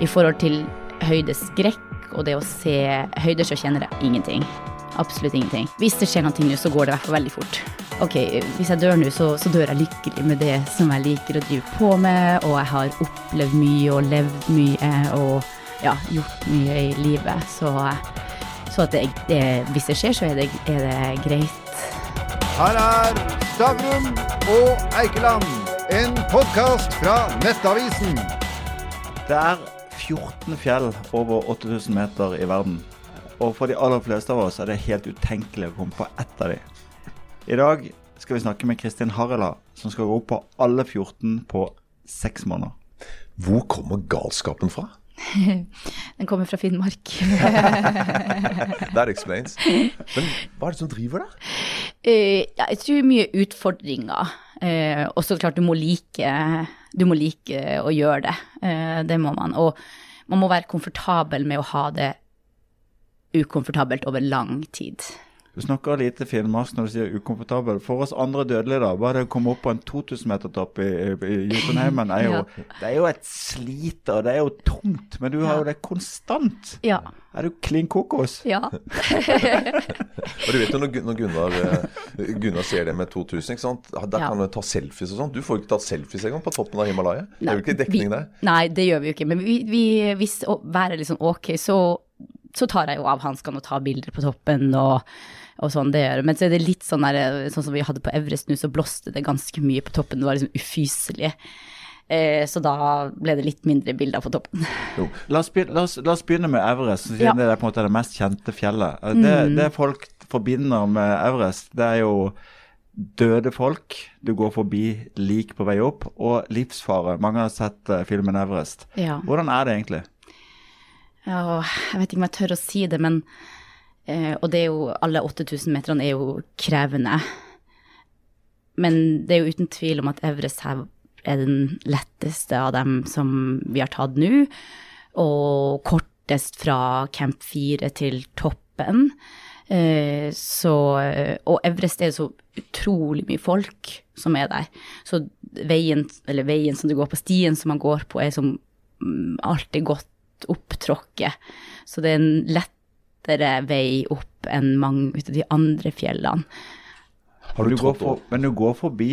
i forhold til høydeskrekk og det å se høyder, så kjenner jeg ingenting. Absolutt ingenting. Hvis det skjer noe nå, så går det i hvert fall veldig fort. Ok, hvis jeg dør nå, så, så dør jeg lykkelig med det som jeg liker å drive på med, og jeg har opplevd mye og levd mye og ja, gjort mye i livet. Så, så at det, det, hvis det skjer, så er det, er det greit. Her er Stavrum og Eikeland, en podkast fra Nettavisen. Det er 14 fjell over 8000 meter i verden. Og for de aller fleste av oss er det helt utenkelig å komme på ett av de. I dag skal vi snakke med Kristin Harela, som skal gå opp på alle 14 på seks måneder. Hvor kommer galskapen fra? Den kommer fra Finnmark. That explains. Men hva er det som driver deg? Uh, ja, jeg tror mye utfordringer. Uh, og så klart du må like Du må like å gjøre det. Uh, det må man. Og man må være komfortabel med å ha det ukomfortabelt over lang tid. Du snakker lite finnmark når du sier ukomfortabel. For oss andre dødelige, da, bare det å komme opp på en 2000-metertopp i, i, i Jotunheimen, er jo, ja. det er jo et slit, og det er jo tungt. Men du har jo det konstant. Ja. Er du klin kokos? Ja. og du vet jo når, når Gunnar, eh, Gunnar, ser det med 2000, ikke sant? der kan du ta selfies og sånn. Du får jo ikke tatt selfies engang på toppen av Himalaya. Det er jo ikke dekning der. Nei, det gjør vi jo ikke. Men vi, vi, hvis været er litt liksom ok, så så tar jeg jo av hanskene og tar bilder på toppen og, og sånn. det gjør Men så er det litt sånn der, sånn som vi hadde på Everest nå, så blåste det ganske mye på toppen. Det var liksom ufyselig. Eh, så da ble det litt mindre bilder på toppen. La oss, la, oss, la oss, begynne med Everest, siden ja. det er på en måte det mest kjente fjellet. Eh, det, mm. det folk forbinder med Everest, det er jo døde folk du går forbi lik på vei opp, og livsfare. Mange har sett filmen Everest. Ja. Hvordan er det egentlig? Ja, jeg vet ikke om jeg tør å si det, men eh, Og det er jo Alle 8000 meterne er jo krevende. Men det er jo uten tvil om at Everest her er den letteste av dem som vi har tatt nå. Og kortest fra camp 4 til toppen. Eh, så, og Everest er så utrolig mye folk som er der. Så veien, eller veien som du går på, stien som man går på, er som mm, alltid godt opptråkket. Så det er en lettere vei opp enn mange av de andre fjellene. Har du gått for, men du går forbi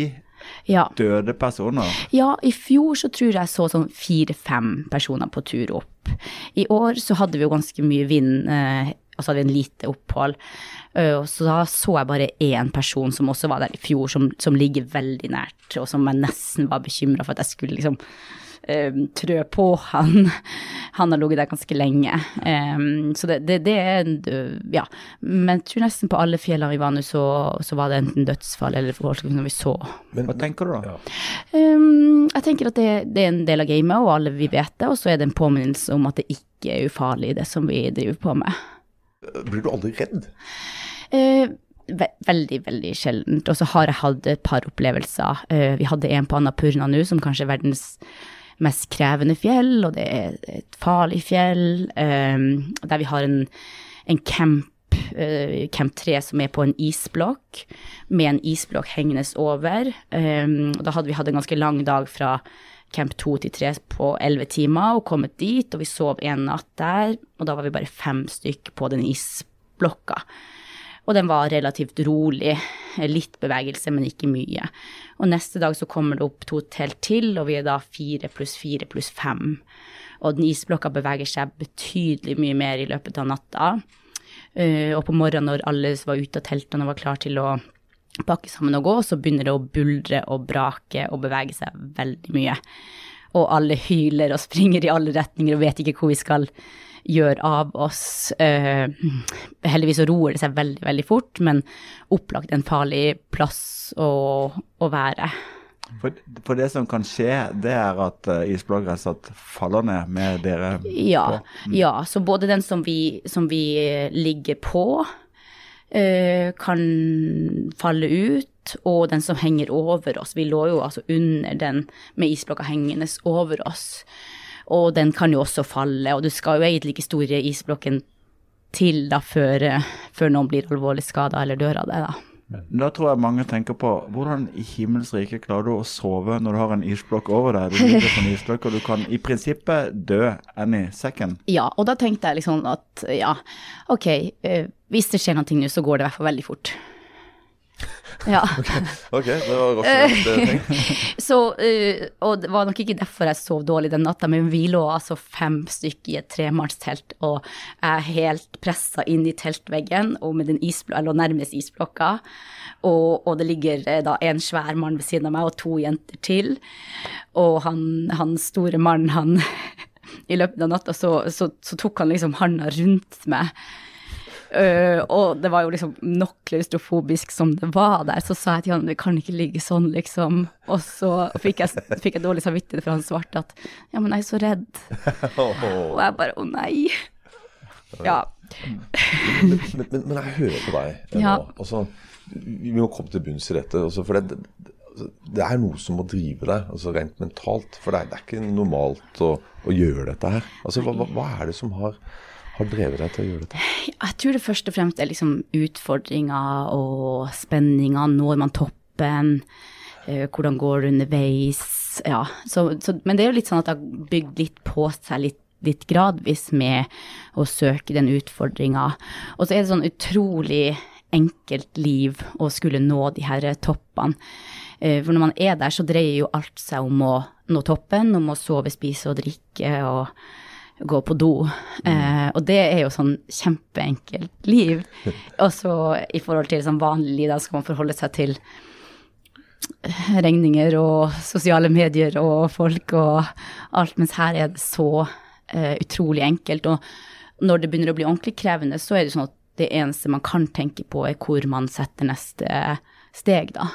ja. døde personer? Ja, i fjor så tror jeg så sånn fire-fem personer på tur opp. I år så hadde vi jo ganske mye vind, eh, og så hadde vi en lite opphold. Uh, så da så jeg bare én person som også var der i fjor, som, som ligger veldig nært, og som jeg nesten var bekymra for at jeg skulle liksom um, trø på han. Han har ligget der ganske lenge. Um, så det, det, det, er Ja. Men jeg tror nesten på alle fjellene vi var nå, så, så, var det enten dødsfall eller folk når vi så. Men hva tenker du da? Um, jeg tenker at det, det, er en del av gamet, og alle vi vet det. Og så er det en påminnelse om at det ikke er ufarlig, det som vi driver på med. Blir du aldri redd? Uh, veldig, veldig sjeldent. Og så har jeg hatt et par opplevelser. Uh, vi hadde en på Annapurna nå, som kanskje er verdens mest krevende fjell, og det er et farlig fjell, um, der vi har en, en camp, uh, camp 3 som er på en isblokk, med en isblokk hengende over. Um, og da hadde vi hatt en ganske lang dag fra camp 2 til 3 på 11 timer, og kommet dit, og vi sov en natt der, og da var vi bare fem stykk på den isblokka. Og den var relativt rolig. Litt bevegelse, men ikke mye. Og neste dag så kommer det opp to telt til, og vi er da fire pluss fire pluss fem. Og den isblokka beveger seg betydelig mye mer i løpet av natta. Uh, og på morgenen når alle var ute av teltene og var klar til å pakke sammen og gå, så begynner det å buldre og brake og bevege seg veldig mye. Og alle hyler og springer i alle retninger og vet ikke hvor vi skal gjør av oss. Eh, heldigvis så roer det seg veldig, veldig fort, men opplagt en farlig plass å, å være. For, for, det som kan skje, det er at uh, isbloggresset faller ned med dere ja, på? Mm. Ja, så både den som vi, som vi ligger på, uh, kan falle ut og den som henger over oss. Vi lå jo altså under den med isblokka hengende over oss. Og den kan jo også falle, og du skal jo egentlig ikke store isblokken til da før, før noen blir alvorlig skada eller dør av det, da. Da tror jeg mange tenker på hvordan i himmels rike klarer du å sove når du har en isblokk over deg? Du ligger på en isblokk, og du kan i prinsippet dø any second. Ja, og da tenkte jeg liksom at ja, ok, eh, hvis det skjer noe nå, så går det i hvert fall veldig fort. Ja. Ok, det var rasjonelt. Så, uh, og det var nok ikke derfor jeg sov dårlig den natta, men vi lå altså fem stykker i et tremannstelt, og jeg er helt pressa inn i teltveggen, og med den isblo jeg lå nærmest isblokka, og, og det ligger eh, da en svær mann ved siden av meg og to jenter til, og han, han store mannen, han i løpet av natta så, så, så tok han liksom handa rundt meg. Uh, og det var jo liksom nok klaustrofobisk som det var der, så sa jeg til han vi kan ikke ligge sånn, liksom. Og så fikk jeg, fikk jeg dårlig samvittighet for han svarte at ja, men jeg er så redd. Og jeg bare å nei. Ja. Men, men, men jeg hører på deg Ja. nå. Altså, vi må komme til bunns i dette. Altså, for det, det, det er noe som må drive deg, altså rent mentalt. For det er, det er ikke normalt å, å gjøre dette her. Altså, hva, hva er det som har, har drevet deg til å gjøre dette? Jeg tror det først og fremst er liksom utfordringer og spenninger. Når man toppen? Eh, hvordan går det underveis? Ja, så, så, men det er jo litt sånn at det har bygd litt på seg litt, litt gradvis med å søke den utfordringa. Og så er det sånn utrolig enkelt liv å skulle nå de her toppene. Eh, For når man er der, så dreier jo alt seg om å nå toppen, om å sove, spise og drikke og gå på do. Eh, og det er jo sånn kjempeenkelt liv. Og så i forhold til sånn vanlig liv, da skal man forholde seg til regninger og sosiale medier og folk og alt, mens her er det så eh, utrolig enkelt. Og når det begynner å bli ordentlig krevende, så er det sånn at det eneste man kan tenke på, er hvor man setter neste steg, da.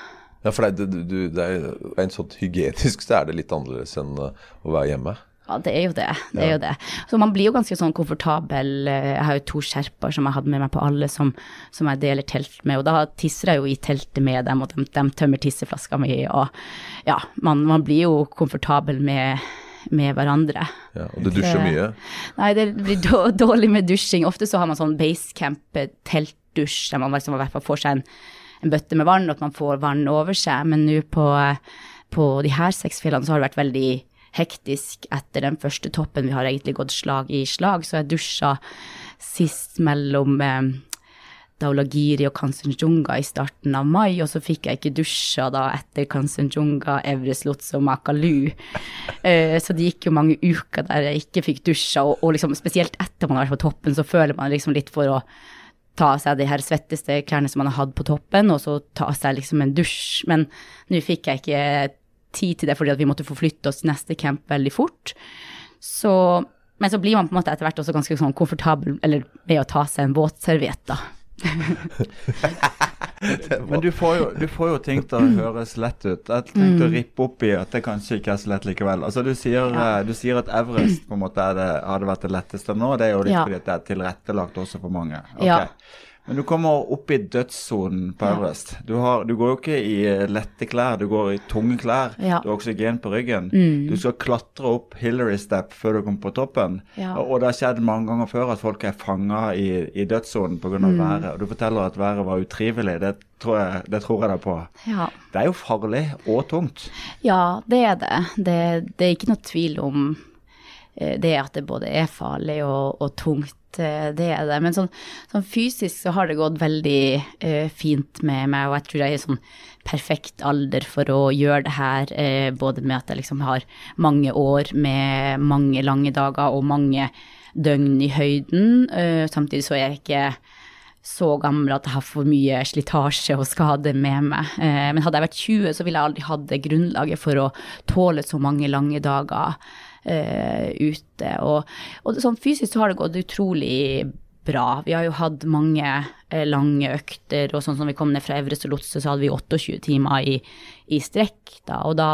Ja, for det, du- det er rent sånn hygienisk så er det litt annerledes enn uh, å være hjemme. Ja, det er jo det. det er jo det. Så man blir jo ganske sånn komfortabel. Jeg har jo to skjerper som jeg hadde med meg på alle, som, som jeg deler telt med. Og da tisser jeg jo i teltet med dem, og de, de tømmer tisseflaska mi. Og ja, man, man blir jo komfortabel med, med hverandre. Ja, og du dusjer mye. Nei, det blir dårlig med dusjing. Ofte så har man sånn basecamp-teltdusj, der man liksom i hvert fall får seg en, en bøtte med vann, og at man får vann over seg. Men nå på, på de her seks fjellene så har det vært veldig hektisk etter den første toppen. Vi har egentlig gått slag i slag, så jeg dusja sist mellom eh, Daulagiri og Kanchenjunga i starten av mai, og så fikk jeg ikke dusja da etter Kanchenjunga, Evreslots og Makalu. Eh, så det gikk jo mange uker der jeg ikke fikk dusja, og, og liksom spesielt etter man har vært på toppen, så føler man liksom litt for å ta av seg de her svetteste klærne som man har hatt på toppen, og så ta av seg liksom en dusj. Men nå fikk jeg ikke tid til det fordi at vi måtte forflytte oss til neste camp veldig fort. Så, men så blir man på en måte etter hvert også ganske sånn komfortabel eller med å ta seg en våtserviett, da. Men du får, jo, du får jo ting til å høres lett ut. Jeg tenkte å rippe opp i at det kanskje ikke er så lett likevel. Altså Du sier, Ja. eh, du sier at Everest på en måte er det, hadde vært det letteste nå. Det er jo litt Ja. fordi at det er tilrettelagt også for mange. Ok. Ja. Men du kommer opp i dødssonen på. Everest. Du, har, du går jo ikke i eh, lette klær, du går i tunge klær. Ja. Du har oksygen på ryggen. Mm. Du skal klatre opp Hillary Step før du kommer på toppen. Ja. Og, og det har skjedd mange ganger før at folk er fanga i, i dødssonen pga. Mm. været. Og du forteller at været var utrivelig. Det tror jeg, det tror jeg deg på. Ja. Det er jo farlig og tungt. Ja, det er det. Det, det er ikke noe tvil om eh, det at det både er farlig og, og tungt. Eh, Det er det. Men sånn, sånn fysisk så har det gått veldig uh, fint med meg, og jeg tror jeg er sånn perfekt alder for å gjøre det her. Uh, både med at jeg liksom har mange år med mange lange dager og mange døgn i høyden. Uh, samtidig så er jeg ikke så gammel at jeg har for mye slitasje og skade med meg. Men hadde jeg vært 20, så ville jeg aldri hatt det grunnlaget for å tåle så mange lange dager eh, ute. Og, og sånn fysisk så har det gått utrolig bra. Vi har jo hatt mange eh, lange økter, og sånn som vi kom ned fra Evres og Lotse, så hadde vi 28 timer i, i strekk da. Og da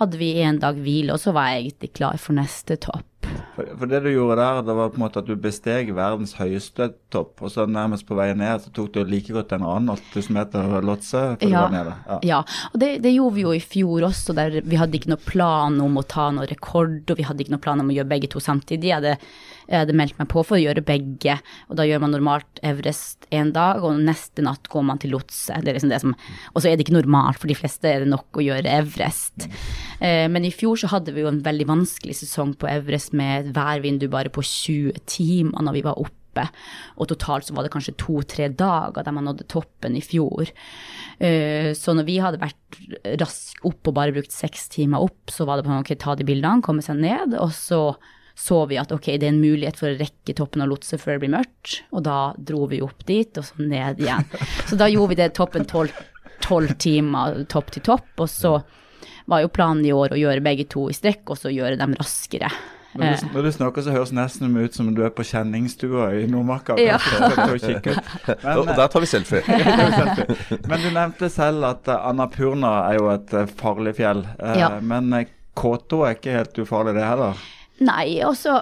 hadde vi en dag hvile, og så var jeg egentlig klar for neste topp. For, for det du gjorde der, det var på en måte at du besteg verdens høyeste topp, og så nærmest på vei ned så tok du like godt en annen 8000 meter lotse Ja. Ja. Ja, og det, det gjorde vi jo i fjor også, der vi hadde ikke noe plan om å ta noen rekord, og vi hadde ikke noe plan om å gjøre begge to samtidig. Jeg hadde, jeg hadde meldt meg på for å gjøre begge, og da gjør man normalt Everest en dag, og neste natt går man til Lotse. Det liksom det som, og så er det ikke normalt, for de fleste er det nok å gjøre Everest. Eh, men i fjor så hadde vi jo en veldig vanskelig sesong på Everest med et værvindu bare på 20 timer når vi var oppe. Og totalt så var det kanskje to-tre dager der man nådde toppen i fjor. Eh, Så når vi hadde vært rask opp og bare brukt seks timer opp, så var det på ok, ta de bildene, komme seg ned, og så så vi at ok, det er en mulighet for å rekke toppen av Lotse før det blir mørkt, og da dro vi opp dit, og så ned igjen. Så da gjorde vi det toppen tolv timer topp til topp, og så var jo planen i år å gjøre begge to i strekk, og så gjøre dem raskere. Når Eh, du, når du snakker, så høres nesten ut som du er på kjenningsstua i Nordmarka. Ja. Og der tar vi selfie. Men du nevnte selv at eh, Annapurna er jo et eh, farlig fjell. Eh, Ja. Men eh, K2 er ikke helt ufarlig, det heller. Nei, og så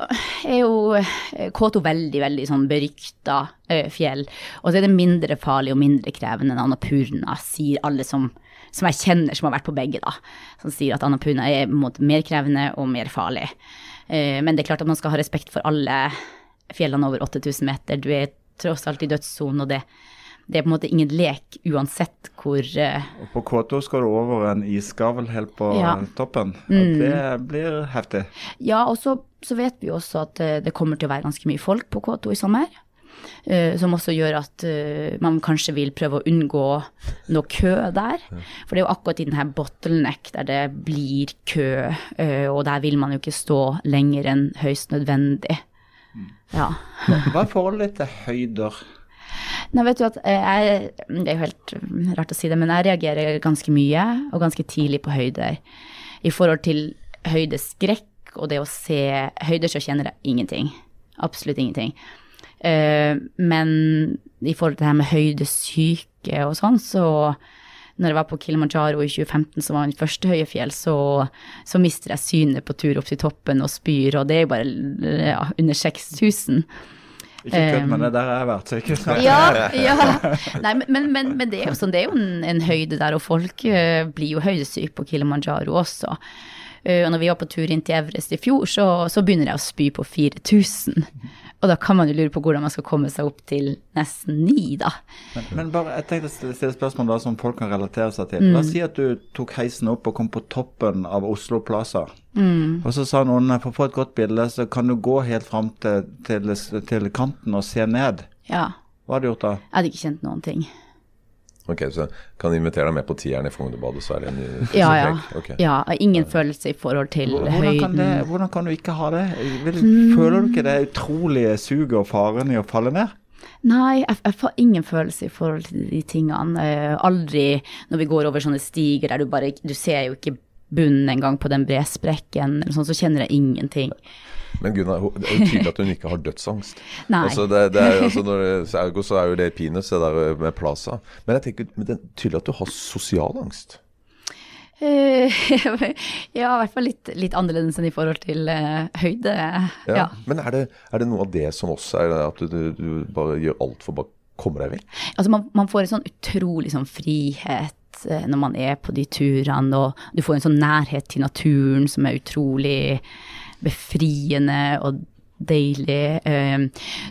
er jo eh, K2 veldig, veldig sånn berykta eh, fjell. Og så er det mindre farlig og mindre krevende enn Annapurna, sier alle som, som jeg kjenner som har vært på begge, da. Som sier at Annapurna er mer krevende og mer farlig. Eh, men det er klart at man skal ha respekt for alle fjellene over 8000 meter. Du er tross alt i dødssonen, og det, det er på en måte ingen lek uansett hvor eh, Og på K2 skal du over en isgavl helt på Ja. toppen. Og Mm. det blir heftig. Ja, og så, så vet vi jo også at eh, det kommer til å være ganske mye folk på K2 i sommer. Eh, som også gjør at eh, man kanskje vil prøve å unngå noe kø der. For det er jo akkurat i denne bottleneck der det blir kø, eh, og der vil man jo ikke stå lenger enn høyst nødvendig. Ja. Hva er forholdet til høyder? Nei, vet du at jeg, Det er jo helt rart å si det, men jeg reagerer ganske mye og ganske tidlig på høyder. I forhold til høydeskrekk og det å se høyder, så kjenner jeg ingenting. Absolutt ingenting. Eh, men i forhold til det her med høydesyke og sånn, så når jeg var på Kilimanjaro i 2015, som var mitt første høye fjell, så, så mister jeg synet på tur opp til toppen og spyr, og det er jo bare ja, under 6000. Ikke kødd med det, der har jeg vært, sikkert. Ja, ja. Nei, men, men, men, men det er jo sånn, det er jo en, en høyde der, og folk eh, blir jo høydesyke på Kilimanjaro også. Eh, og når vi var på tur inn til Everest i fjor, så, så begynner jeg å spy på 4000. Og da kan man jo lure på hvordan man skal komme seg opp til nesten ni, da. Men, men bare, jeg tenkte å stille, stille spørsmål da som folk kan relatere seg til. Mm. La oss si at du tok heisen opp og kom på toppen av Oslo Plaza. Mm. Og så sa noen for å få et godt bilde, så kan du gå helt fram til, til, til kanten og se ned. Ja. Hva hadde du gjort da? Jeg hadde ikke kjent noen ting. Ok, Så kan jeg invitere deg med på tieren i Fognerbadet, så er det en Ja, ja. Ok. ja ingen følelse i forhold til Hvordan kan, høyden. det, hvordan kan du ikke ha det? Vil. Føler du ikke det utrolige suget og faren i å falle ned? Nei, jeg, jeg får ingen følelse i forhold til de tingene. Eh, aldri når vi går over sånne stiger der du bare Du ser jo ikke bunnen en gang på den bresprekken, eller sånn, så kjenner jeg ingenting. Men Gunnar, det er jo tydelig at hun ikke har dødsangst. Nei. Altså, det, det er, altså, når ergo så er jo det pinus, det der med Plaza. Men jeg tenker, men det er tydelig at du har sosial angst. Eh, ja, i hvert fall litt, litt annerledes enn i forhold til uh, høyde. Ja. Men er det, er det noe av det som også er at du, du, bare gjør alt for å komme deg vekk? Altså man, man får en sånn utrolig sånn frihet når man er på de turene, og du får en sånn nærhet til naturen som er utrolig befriende og deilig. eh,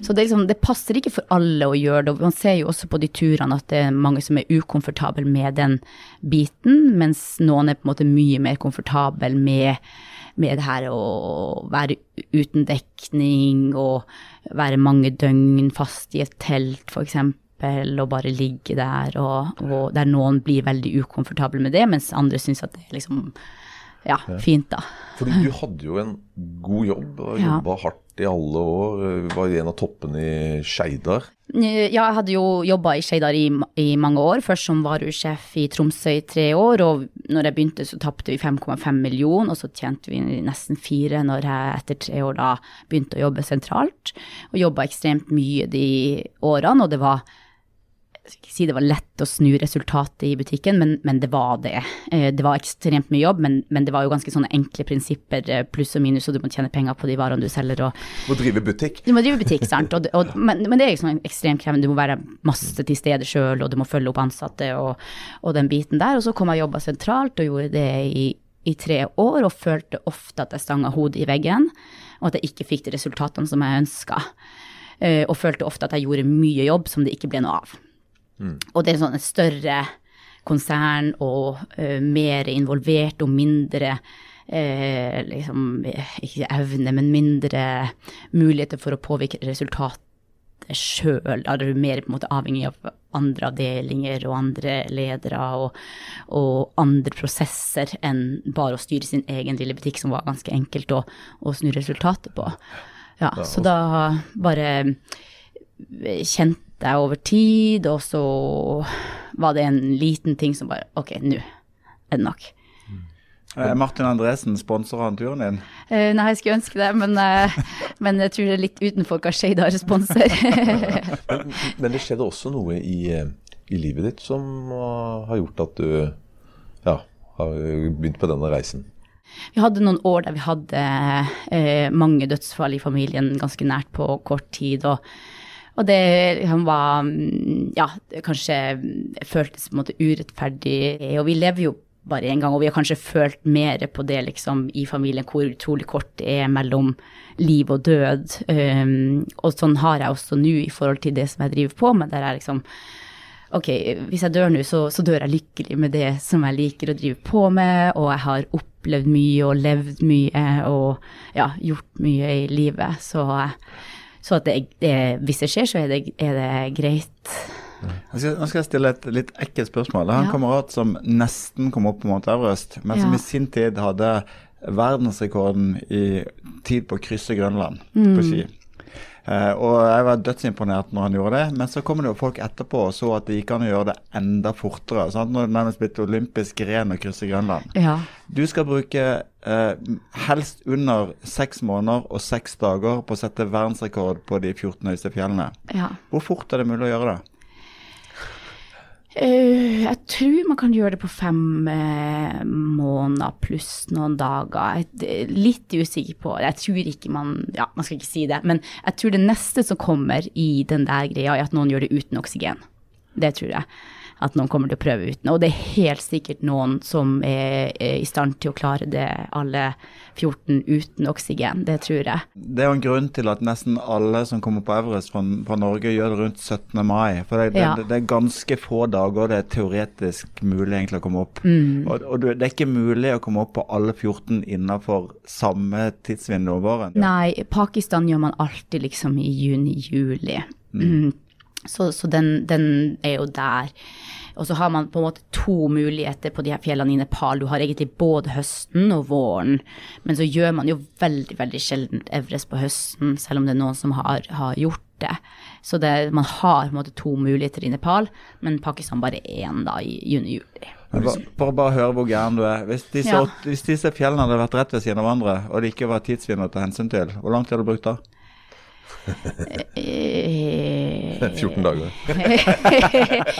Så det, liksom, det passer ikke for alle å gjøre det. og Man ser jo også på de turene at det er mange som er ukomfortable med den biten, mens noen er på en måte mye mer komfortable med, med det her å være uten dekning og være mange døgn fast i et telt, f.eks. Og bare ligge der, og, og der noen blir veldig ukomfortable med det, mens andre syns at det er liksom ja, fint, da. Fordi du hadde jo en god jobb, og Ja. hardt i alle år. Var en av toppene i Skeidar. Ja, jeg hadde jo jobba i Skeidar i, i mange år, først som varusjef i Tromsø i tre år, og når jeg begynte så tapte vi 5,5 millioner, og så tjente vi nesten fire når jeg etter tre år da begynte å jobbe sentralt, og jobba ekstremt mye de årene, og det var jeg skal ikke si det var lett å snu resultatet i butikken, men, men det var det. Eh, det var ekstremt mye jobb, men, men, det var jo ganske sånne enkle prinsipper, eh, pluss og minus, og du må tjene penger på de varene du selger. Og, Må drive butikk. du må drive butikk, sant. Og, og, men, men det er sånn ekstremt krevende. Du må være masse til stede sjøl, og du må følge opp ansatte og, og den biten der. Og så kom jeg og jobba sentralt og gjorde det i, i tre år, og følte ofte at jeg stanga hodet i veggen, og at jeg ikke fikk de resultatene som jeg ønska. og følte ofte at jeg gjorde mye jobb som det ikke ble noe av. Og det er sånne større konsern og uh, mer involvert og mindre uh, liksom, eh, ikke evne, men mindre muligheter for å påvirke resultatet sjøl. Da er du mer på en måte avhengig av andre avdelinger og andre ledere og, og andre prosesser enn bare å styre sin egen lille butikk, som var ganske enkelt å, å snu resultatet på. Ja, så da bare kjente jeg over tid, og så var det en liten ting som bare Ok, nå er det nok. Er Martin Andresen, sponser han turen din? Uh, nei, jeg skulle ønske det, men, uh, men jeg tror det er litt utenfor hva Skeidar responser. Men, men det skjedde også noe i, eh, i livet ditt som uh, har gjort at du ja, har begynt på denne reisen. Vi hadde noen år der vi hadde eh, mange dødsfall i familien ganske nært på kort tid. Og, og det liksom var mm, Ja, kanskje føltes på en måte urettferdig. Og vi lever jo bare én gang, og vi har kanskje følt mer på det liksom i familien, hvor utrolig kort det er mellom liv og død. Um, og sånn har jeg også nå i forhold til det som jeg driver på med, der jeg liksom ok, hvis jeg dør nå, så, så dør jeg lykkelig med det som jeg liker å drive på med, og jeg har opplevd mye og levd mye og ja, gjort mye i livet. Så, så at det, det, hvis det skjer, så er det, er det greit. Nå skal, nå skal jeg stille et litt ekkelt spørsmål. Jeg har en Ja. kamerat som nesten kom opp på Mount Everest, men som Ja. i sin tid hadde verdensrekorden i tid på å krysse Grønland på ski. Eh, og jeg var dødsimponert når han gjorde det, men så kommer det jo folk etterpå og så at det gikk an å gjøre det enda fortere. Sant? Nå er det nærmest blitt olympisk gren å krysse Grønland. Ja. Du skal bruke eh, helst under seks måneder og seks dager på å sette verdensrekord på de 14 høyeste fjellene. ja. Hvor fort er det mulig å gjøre det? Eh, jeg tror man kan gjøre det på fem uh, måneder pluss noen dager. Jeg litt usikker på Jeg tror ikke man Ja, man skal ikke si det, men jeg tror det neste som kommer i den der greia, er at noen gjør det uten oksygen. Det tror jeg. At noen kommer til å prøve uten. Og det er helt sikkert noen som er, er i stand til å klare det alle 14 uten oksygen. Det tror jeg. Det er jo en grunn til at nesten alle som kommer på Everest fra, fra Norge, gjør det rundt 17. mai. For det, Ja. det, det er ganske få dager det er teoretisk mulig egentlig å komme opp. Mm. Og, og det er ikke mulig å komme opp på alle 14 innenfor samme tidsvindu om våren. Nei, Pakistan gjør man alltid liksom i juni-juli. Mm. Så, så den, den er jo der. Og så har man på en måte to muligheter på de her fjellene i Nepal. Du har egentlig både høsten og våren, men så gjør man jo veldig, veldig sjelden Everest på høsten, selv om det er noen som har, har gjort det. Så det, man har på en måte to muligheter i Nepal, men Pakistan bare én da i juni-juli. Bare, bare høre hvor gæren du er. Hvis disse, Ja. hvis disse fjellene hadde vært rett ved siden av hverandre, og det ikke var tidsvinner å ta hensyn til, hvor lang tid hadde du brukt da? Eh, 14 dager.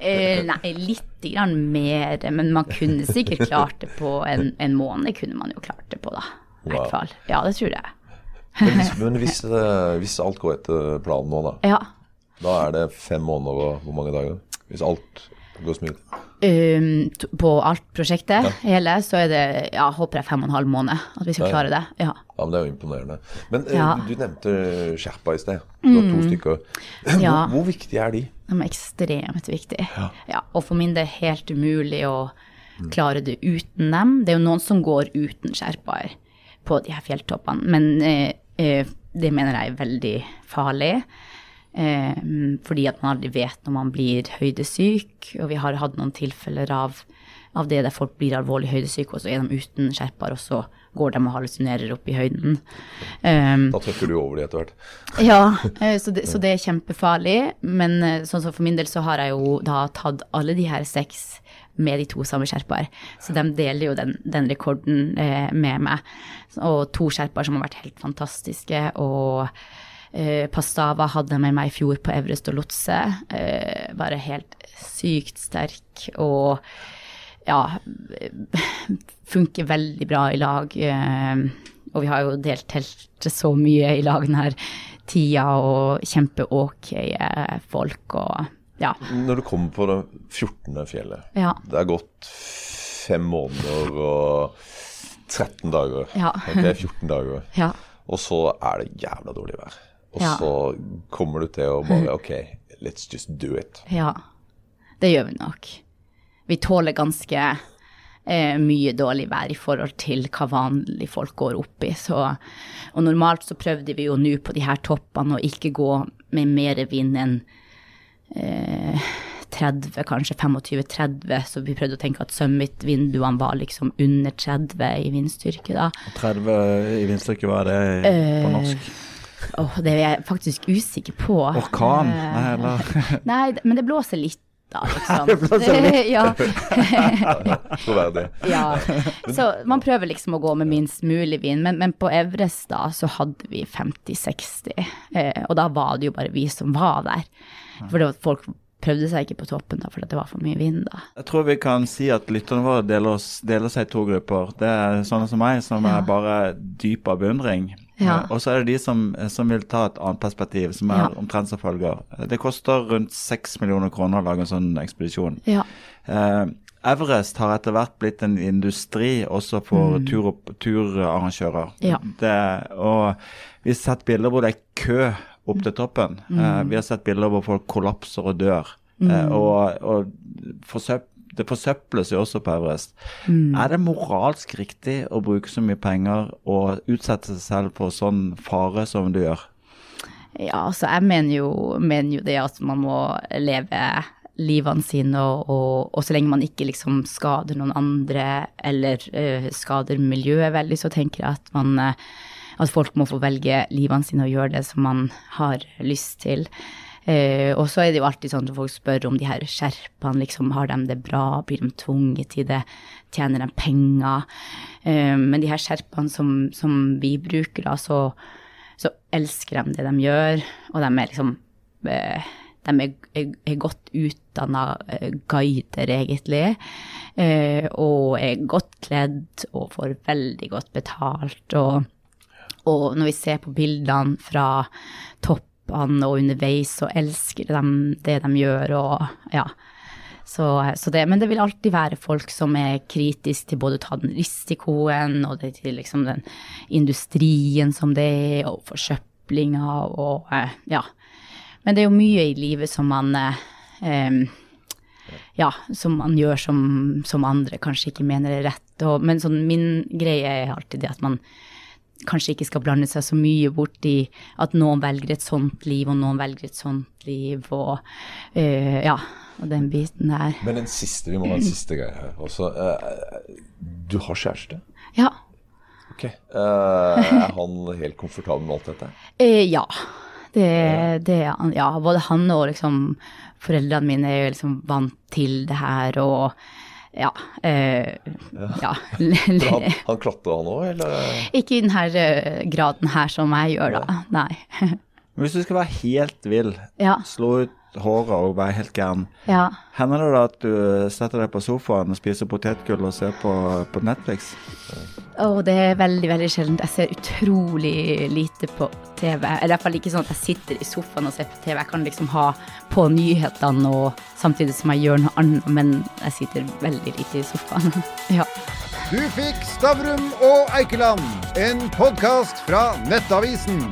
Eh, nei, litt grann mer, men man kunne sikkert klart det på en, en måned. kunne man jo klart det på, da. I Wow. hvert fall. Ja, det tror jeg. Men hvis, men hvis, eh, hvis alt går etter planen nå, da, Ja. da er det fem måneder og hvor mange dager? Hvis alt går smooth? Um, på alt prosjektet, hele, så er det, ja, håper jeg fem og en halv måned at vi skal Ja. klare det. Ja. Ja, men Det er jo imponerende. Men eh, Ja. du nevnte Sherpa i sted. Du har to stykker. Hvor, Ja. hvor viktige er de? De er ekstremt viktige. Ja. og for min del helt umulig å klare det uten dem. Det er jo noen som går uten sherpaer på de her fjelltoppene, men eh, eh, det mener jeg er veldig farlig. Eh, fordi at man aldri vet når man blir høydesyk, og vi har hatt noen tilfeller av, av det der folk blir alvorlig høydesyke, og så er de uten skjerper, og så går de og hallusinerer opp i høyden. Um, Da trykker du over de etter hvert. ja, eh, så det, så det er kjempefarlig. Men eh, sånn som for min del så har jeg jo da tatt alle de her seks med de to samme skjerper. Så de deler jo den, den rekorden eh, med meg. Og to skjerper som har vært helt fantastiske. Og Eh, Pastava hadde jeg med meg i fjor på Everest og Lotse. Eh, bare helt sykt sterk og ja, funker veldig bra i lag. Eh, og vi har jo delt telt så mye i lag denne tida, og kjempe-ok folk og ja. Når du kommer på det 14. fjellet, Ja. det er gått fem måneder og 13 dager. Ja. Okay, 14 dager. ja. Og så er det jævla dårlig vær. Og Ja. så kommer du til å bare OK, let's just do it. Ja, det gjør vi nok. Vi tåler ganske eh, mye dårlig vær i forhold til hva vanlige folk går opp i. Så, og normalt så prøvde vi jo nå på de her toppene å ikke gå med mer vind enn eh, 30, kanskje 25-30, så vi prøvde å tenke at summit-vinduene var liksom under 30 i vindstyrke da. 30 i vindstyrke, hva er det Eh, på norsk? Åh, det er jeg faktisk usikker på. Orkan? Eh, Nei, eller Nei, men det blåser litt da, liksom. Det blåser litt. ja. Troverdig. Ja, så man prøver liksom å gå med minst mulig vind, men, men på Evres da så hadde vi 50-60, eh, og da var det jo bare vi som var der. For det var, folk prøvde seg ikke på toppen da, fordi det var for mye vind da. Jeg tror vi kan si at lytterne våre deler, oss, deler seg i to grupper. Det er sånne som meg, som Ja. er bare dyp av beundring. Ja. Eh, Og så er det de som, som vil ta et annet perspektiv, som er Ja. omtrent som følger. Det koster rundt seks millioner kroner å lage en sånn ekspedisjon. Ja, Eh, Everest har etter hvert blitt en industri også for tur turarrangører. Mm. Ja. Det, og vi har sett bilder hvor det er kø opp til toppen. Mm. Eh, vi har sett bilder hvor folk kollapser og dør. Eh, og og forsøp, det forsøples jo også på Everest. Mm. Er det moralsk riktig å bruke så mye penger og utsette seg selv for sånn fare som du gjør? ja altså jeg mener jo, mener jo det at man må leve livene sine, og, og, og så lenge man ikke liksom skader noen andre eller uh, skader miljøet veldig, så tenker jeg at man uh, at folk må få velge livene sine og gjøre det som man har lyst til. Eh, og så er det jo alltid sånn at folk spør om de her skjerpene, liksom, har de det bra, blir de tvunget til det, tjener de penger? Eh, men de her skjerpene som, som vi bruker, da, så, så elsker de det de gjør, og de er liksom eh, de er, er, er godt utdanna guider, egentlig, eh, og er godt kledd og får veldig godt betalt. Og, og når vi ser på bildene fra toppene og underveis, og elsker dem, det de gjør, og ja. Så, så det, men det vil alltid være folk som er kritiske til både å ta den risikoen og det, til liksom den industrien som det er, og forsøplinga og eh, ja. Men det er jo mye i livet som man eh, ja, som man gjør som, som andre kanskje ikke mener er rett. Og, men sånn, min greie er alltid det at man kanskje ikke skal blande seg så mye bort i at noen velger et sånt liv, og noen velger et sånt liv, og eh, ja, og den biten der. Men den siste, vi må ha en siste greie her. Også, eh, du har kjæreste? Ja. Ok. Eh, er han helt komfortabel med alt dette? Eh, ja. Det, det er han. Ja, både han og liksom foreldrene mine er jo liksom vant til det her, og ja. Eh, ja. ja. Han, han klatra han òg, eller? Ikke i denne eh, graden her som jeg gjør, da. Nei. Hvis du skal være helt vill, Ja. slå ut håret og være helt gæren, Ja. hender det da at du setter deg på sofaen og spiser potetgull og ser på, på Netflix? Å, det er veldig, veldig sjeldent. Jeg ser utrolig lite på TV. Eller i hvert fall ikke sånn at jeg sitter i sofaen og ser på TV. Jeg kan liksom ha på nyhetene og samtidig som jeg gjør noe annet, men jeg sitter veldig lite i sofaen. ja. Du fikk Stavrum og Eikeland, en podkast fra Nettavisen.